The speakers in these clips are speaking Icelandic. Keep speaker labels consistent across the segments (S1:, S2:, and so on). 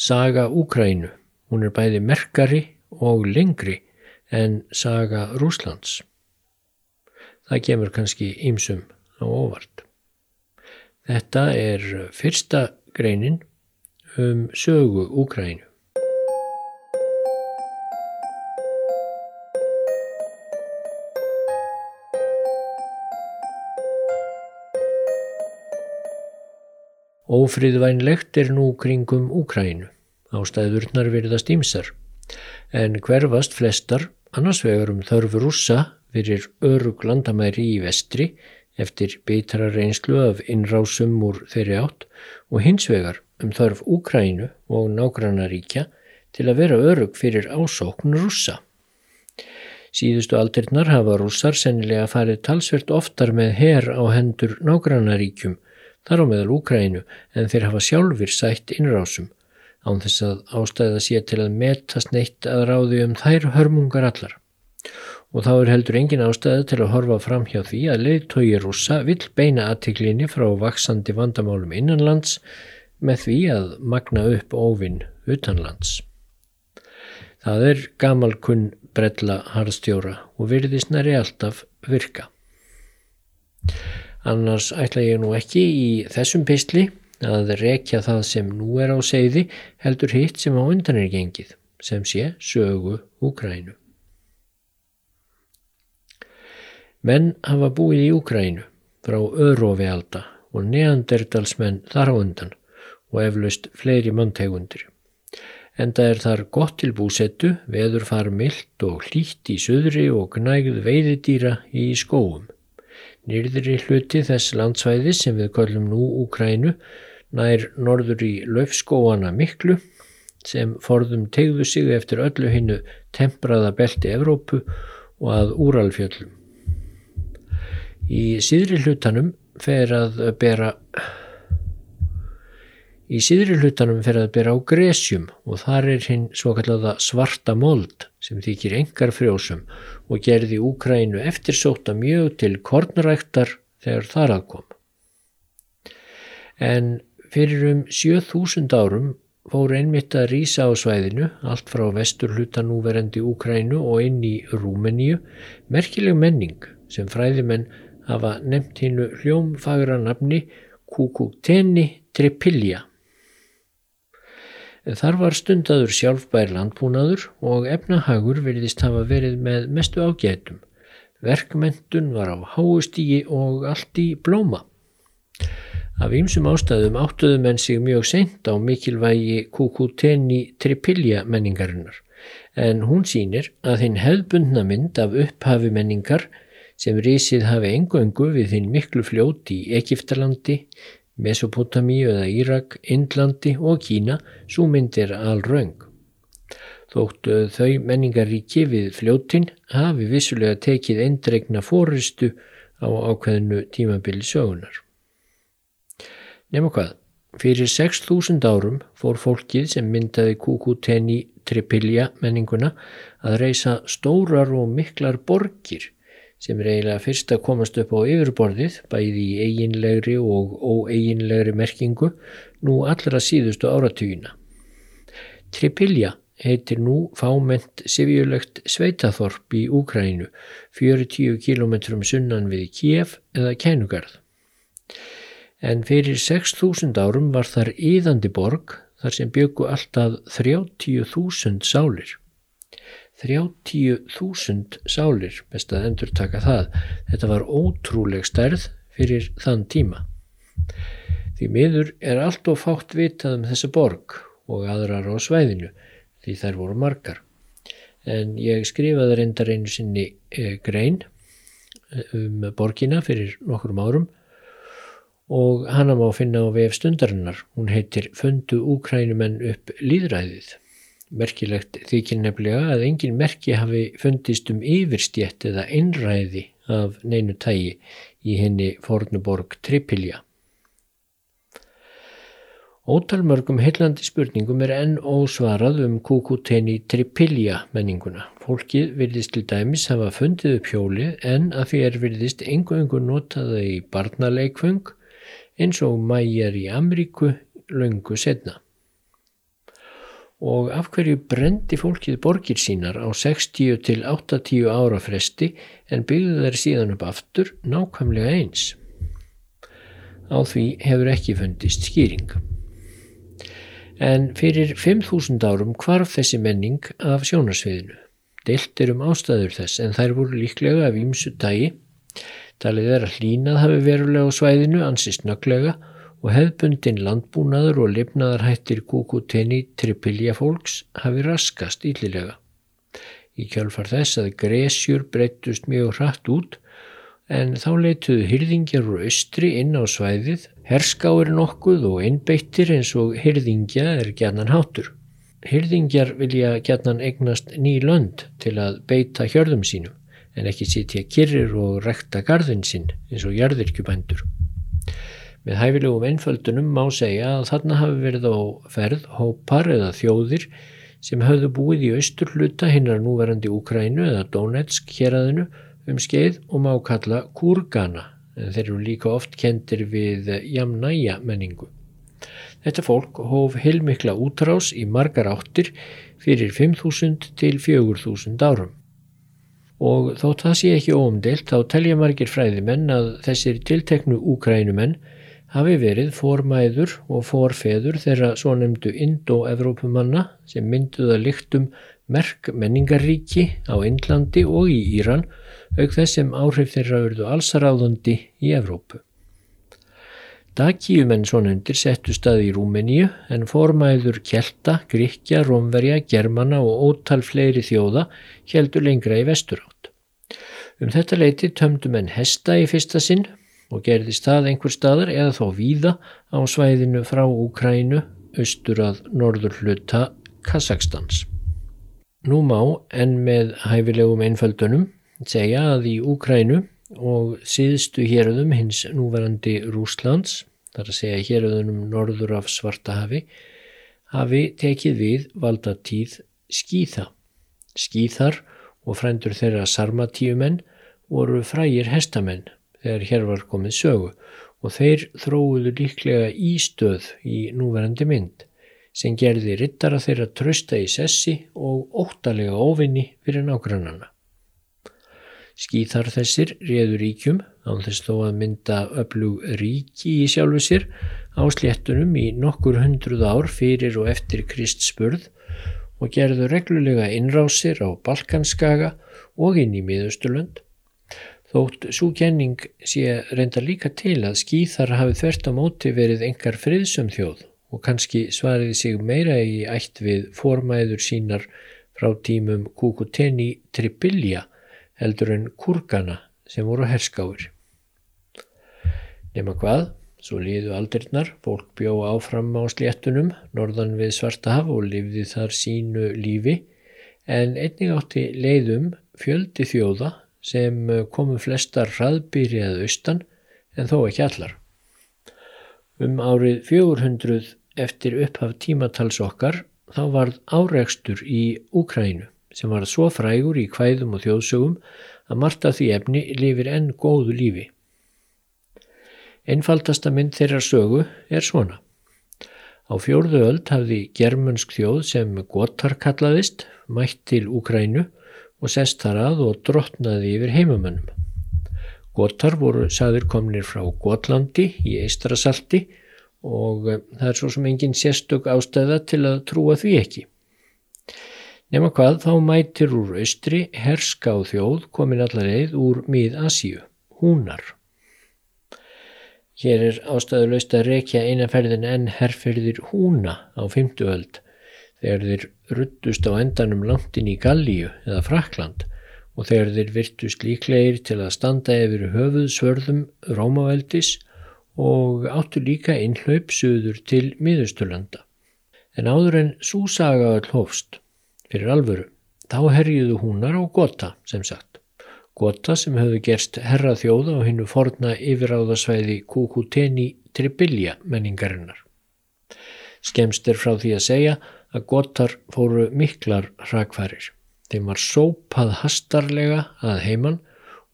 S1: Saga Úkrænu. Hún er bæði merkari og lengri en saga Rúslands. Það kemur kannski ýmsum á óvart. Þetta er fyrsta greinin um sögu Úkrænu. Ófríðvænlegt er nú kringum Úkrænu. Ástæðurnar virðast ímsar, en hverfast flestar annars vegar um þörfu rússa fyrir örug landamæri í vestri eftir beitra reynslu af innrásum úr þeirri átt og hins vegar um þörf Úkrænu og nágrannaríkja til að vera örug fyrir ásókn rússa. Síðustu aldirnar hafa rússar sennilega farið talsvert oftar með her á hendur nágrannaríkjum þar á meðal Úkrænu en þeir hafa sjálfur sætt innrásum án þess að ástæða sé til að metast neitt að ráði um þær hörmungar allar. Og þá er heldur engin ástæða til að horfa fram hjá því að leiðtói rúsa vill beina aðtiklinni frá vaksandi vandamálum innanlands með því að magna upp óvinn utanlands. Það er gamalkunn brella harðstjóra og virðisnari alltaf virka. Annars ætla ég nú ekki í þessum pistli að rekja það sem nú er á segði heldur hitt sem á undan er gengið, sem sé sögu Úgrænu. Menn hafa búið í Úgrænu frá örofi alda og neanderdalsmenn þar á undan og eflaust fleiri manntegundir. Enda er þar gott til búsettu, veður far myllt og hlýtt í söðri og gnægð veiðidýra í skóum. Nýrðri hluti þess landsvæði sem við kallum nú Úkrænu nær norður í löfskóana miklu sem forðum tegðu sig eftir öllu hinnu tempraða belti Evrópu og að Úralfjöllum. Í síðri hlutanum fer að bera Í síðri hlutanum fer að bera á gresjum og þar er hinn svo kallaða svarta mold sem þykir engar frjósum og gerði Úkrænu eftirsóta mjög til kornræktar þegar þar aðkom. En fyrir um 7000 árum fór einmitt að rýsa á svæðinu, allt frá vestur hlutan úverendi Úkrænu og inn í Rúmeníu, merkileg menning sem fræðimenn hafa nefnt hinnu hljómfagra nafni Kukukteni Tripilja Þar var stundaður sjálfbær landbúnaður og efnahagur verðist hafa verið með mestu ágætum. Verkmentun var á háustígi og allt í blóma. Af ýmsum ástæðum áttuðu menn sig mjög seint á mikilvægi Kukuteni Tripilja menningarinnar en hún sínir að hinn hefðbundna mynd af upphafi menningar sem risið hafi engöngu við hinn miklu fljóti í Egiptalandi, Mesopotamíu eða Írak, Indlandi og Kína svo myndir alraung. Þóttu þau menningaríki við fljótin hafi vissulega tekið eindregna fóristu á ákveðinu tímabili sögunar. Nefnum hvað, fyrir 6.000 árum fór fólkið sem myndaði Kukuteni Tripilja menninguna að reysa stórar og miklar borgir sem er eiginlega fyrst að komast upp á yfirborðið bæði í eiginlegri og óeiginlegri merkingu nú allra síðustu áratugina. Tripilja heitir nú fáment sifjulegt sveitaþorp í Úkrænu 40 km sunnan við Kiev eða Kænugarð. En fyrir 6.000 árum var þar íðandi borg þar sem byggu alltaf 30.000 sálir. 30.000 sálir, best að endur taka það. Þetta var ótrúleg stærð fyrir þann tíma. Því miður er allt og fátt vitað um þessa borg og aðrar á svæðinu því þær voru margar. En ég skrifaði reyndar einu sinni e, grein eh, um borgina fyrir nokkrum árum og hana má finna á vef stundarinnar. Hún heitir Fundu Úkrænumenn upp líðræðið. Merkilegt þykir nefnilega að engin merki hafi fundist um yfirstjett eða einræði af neinu tægi í henni fornuborg Tripilja. Ótalmörgum heillandi spurningum er enn ósvarað um kúkuteni Tripilja menninguna. Fólkið virðist til dæmis hafa fundið upp hjólið en að því er virðist engu-engu notaða í barnaleikfung eins og mæjar í Amríku löngu setna. Og af hverju brendi fólkið borgir sínar á 60 til 80 ára fresti en byggðu þær síðan upp aftur nákvæmlega eins. Á því hefur ekki fundist skýring. En fyrir 5.000 árum kvarf þessi menning af sjónarsviðinu. Deilt er um ástæður þess en þær voru líklega af ímsu dagi. Talið er að hlínað hafi verulega á svæðinu ansist nöglega og hefðbundin landbúnaður og lifnaðarhættir kúkutenni tripilja fólks hafi raskast yllilega. Í kjálfar þess að gresjur breyttust mjög hratt út en þá leituðu hyrðingjar úr austri inn á svæðið, herskáir nokkuð og einbeittir eins og hyrðingja er gætnan hátur. Hyrðingjar vilja gætnan eignast ný lönd til að beita hjörðum sínum en ekki sitja kyrrir og rekta gardin sinn eins og jarðirkjubændur. Með hæfilegum einföldunum má segja að þarna hafi verið á ferð hópar eða þjóðir sem höfðu búið í austur hluta hinnar núverandi Úkrænu eða Donetsk héræðinu um skeið og má kalla Kurgana en þeir eru líka oft kendir við jamnæja menningu. Þetta fólk hóf heilmikla útrás í margar áttir fyrir 5.000 til 4.000 árum. Og þótt það sé ekki óumdelt þá telja margir fræðimenn að þessir tilteknu úkrænumenn hafi verið formæður og forfeður þeirra svo nefndu Indo-Evrópumanna sem mynduða líktum merk menningarríki á Indlandi og í Íran auk þess sem áhrif þeirra verðu allsaráðandi í Evrópu. Dakíumenn svo nefndir settu staði í Rúmeníu en formæður Kjelta, Gríkja, Rómverja, Germana og ótal fleiri þjóða heldur lengra í vesturátt. Um þetta leiti tömdu menn hesta í fyrsta sinn og gerðist það einhver staðar eða þó víða á svæðinu frá Úkrænu austur að norður hluta Kazakstans. Nú má en með hæfilegum einföldunum segja að í Úkrænu og síðstu héröðum hins núverandi Rúslands, þar að segja héröðunum norður af Svartahafi, hafi tekið við valda tíð skýða. Skýðar og frændur þeirra sarmatíumenn voru frægir hestamenn þegar hér var komið sögu og þeir þróuðu líklega ístöð í núverandi mynd sem gerði rittara þeirra trösta í sessi og óttalega óvinni fyrir nágrannana. Skýþar þessir réður ríkjum án þess þó að mynda öflug ríki í sjálfu sér á sléttunum í nokkur hundruð ár fyrir og eftir Krist spurð og gerðu reglulega innrásir á Balkanskaga og inn í miðausturlönd Þótt svo kenning sé reynda líka til að skýþar hafi þvert á móti verið engar friðsum þjóð og kannski svariði sig meira í ætt við formæður sínar frá tímum Kukuteni Tribilja heldur en Kurgana sem voru herskáir. Nefna hvað, svo líðu aldrinnar, fólk bjó áfram á sléttunum norðan við Svartahaf og lifði þar sínu lífi en einning átti leiðum fjöldi þjóða sem eh, komu flestar hraðbýri að austan en þó ekki allar. Um árið 400 eftir upphaf tímatals okkar þá varð áreikstur í Úkrænu sem var svo frægur í hvæðum og þjóðsögum að Marta því efni lifir enn góðu lífi. Einfaldasta mynd þeirra sögu er svona. Á fjórðu öld hafði germansk þjóð sem Gotar kallaðist mætt til Úkrænu og sest þar að og drottnaði yfir heimamönnum. Gotar voru saður komnir frá Gotlandi í Eistrasalti og eh, það er svo sem engin sérstök ástæða til að trúa því ekki. Nefna hvað þá mætir úr austri herska á þjóð komin allarleið úr mið-Asíu, húnar. Hér er ástæðulegst að rekja einaferðin en herrferðir húna á fymtuöld þegar þeir ruttust á endanum langt inn í Gallíu eða Frakland og þegar þeir virtust líklegir til að standa yfir höfuð svörðum Rómavældis og áttu líka innhlaup söður til miðusturlanda. En áður en súsaga öll hófst fyrir alvöru, þá herjuðu húnar á Gota sem sagt. Gota sem höfðu gerst herra þjóða á hinnu forna yfiráðasvæði Kukuteni Tribilja menningarinnar. Skemst er frá því að segja að gotar fóru miklar hrakfærir. Þeim var sópað hastarlega að heiman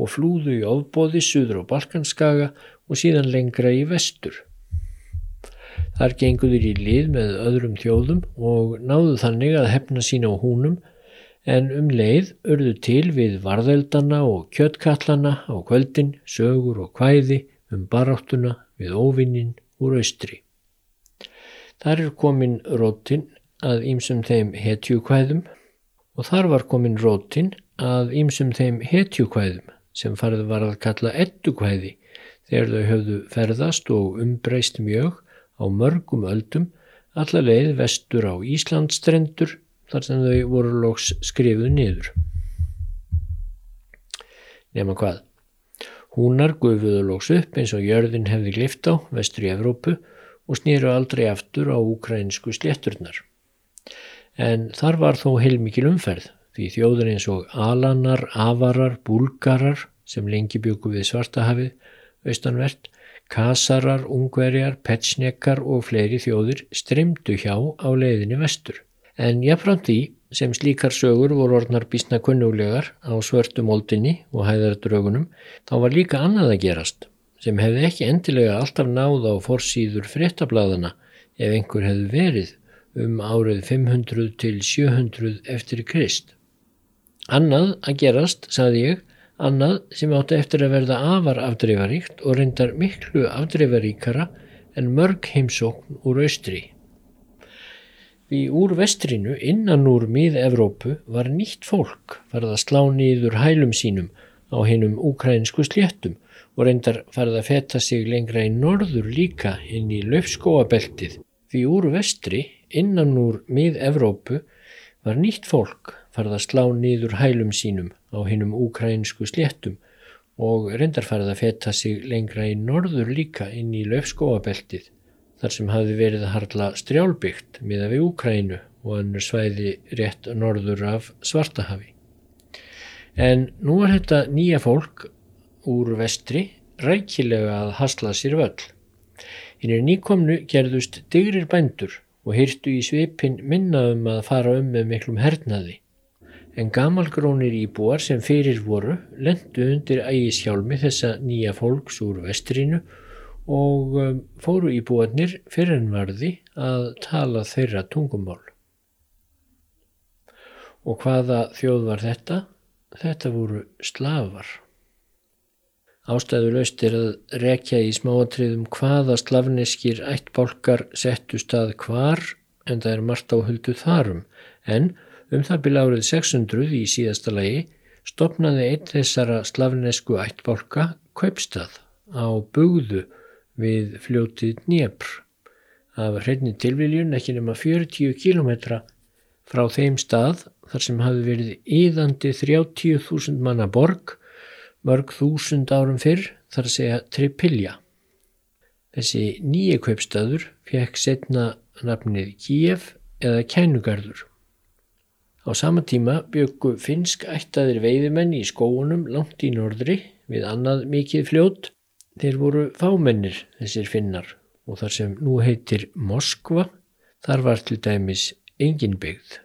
S1: og flúðu í ofbóði suður á Balkanskaga og síðan lengra í vestur. Þar genguður í lið með öðrum þjóðum og náðu þannig að hefna sína á húnum en um leið urðu til við varðeldana og kjöttkallana á kvöldin, sögur og kvæði um baráttuna við óvinnin úr austri. Þar er komin rótin að ýmsum þeim hetjukvæðum og þar var komin rótin að ýmsum þeim hetjukvæðum sem farið var að kalla ettukvæði þegar þau höfðu ferðast og umbreyst mjög á mörgum öldum alla leið vestur á Íslandstrendur þar sem þau voru loks skrifuð niður. Nefna hvað? Húnar gufuðu loks upp eins og jörðin hefði glift á vestur í Evrópu og snýru aldrei aftur á ukrainsku slétturnar. En þar var þó heilmikil umferð því þjóður eins og alanar, avarar, búlgarar sem lengi byggu við svartahafið, austanvert, kasarar, ungverjar, petsnekar og fleiri þjóðir stremdu hjá á leiðinni vestur. En jáfnframt því sem slíkar sögur voru orðnar bísna kunnulegar á svörtu moldinni og hæðardrögunum, þá var líka annað að gerast sem hefði ekki endilega alltaf náð á forsýður fréttablaðana ef einhver hefði verið um árið 500 til 700 eftir Krist. Annað að gerast, saði ég, annað sem átti eftir að verða afar afdreifaríkt og reyndar miklu afdreifaríkara en mörg heimsókn úr austri. Við úr vestrinu innan úr mið-Evrópu var nýtt fólk farið að slá nýður hælum sínum á hennum ukrainsku sléttum og reyndar farið að feta sig lengra í norður líka inn í löfskóabeltið því úr vestri innan úr mið-Evrópu var nýtt fólk farið að slá nýður hælum sínum á hinnum ukrainsku sléttum og reyndar farið að feta sig lengra í norður líka inn í löfskóabeltið þar sem hafi verið að harla strjálbyggt miða við Úkrænu og annur svæði rétt norður af Svartahafi. En nú er þetta nýja fólk úr vestri rækilega að hasla sér völl. Hinn er nýkomnu gerðust digrir bændur og hyrtu í svipin minnaðum að fara um með miklum hernaði. En gamalgrónir íbúar sem fyrir voru lendu undir ægishjálmi þessa nýja fólks úr vestrinu og um, fóru íbúarnir fyrir en varði að tala þeirra tungumál. Og hvaða þjóð var þetta? Þetta voru slafar. Ástæðuleust er að rekja í smáatriðum hvaða slavneskir ættbálkar settu stað hvar en það er margt áhuldu þarum en um það byrja árið 600 í síðasta lagi stopnaði einn þessara slavnesku ættbálka kaupstað á bugðu við fljótið Dnjepr af hreinni tilviljun ekki nema 40 km frá þeim stað þar sem hafi verið íðandi 30.000 manna borg mörg þúsund árum fyrr þar að segja Tripilja. Þessi nýja kaupstaður fekk setna nafnið Kíef eða Kænugarður. Á sama tíma byggu finsk ættaðir veiðimenn í skóunum langt í norðri við annað mikið fljót. Þeir voru fámennir þessir finnar og þar sem nú heitir Moskva þar var til dæmis engin byggð.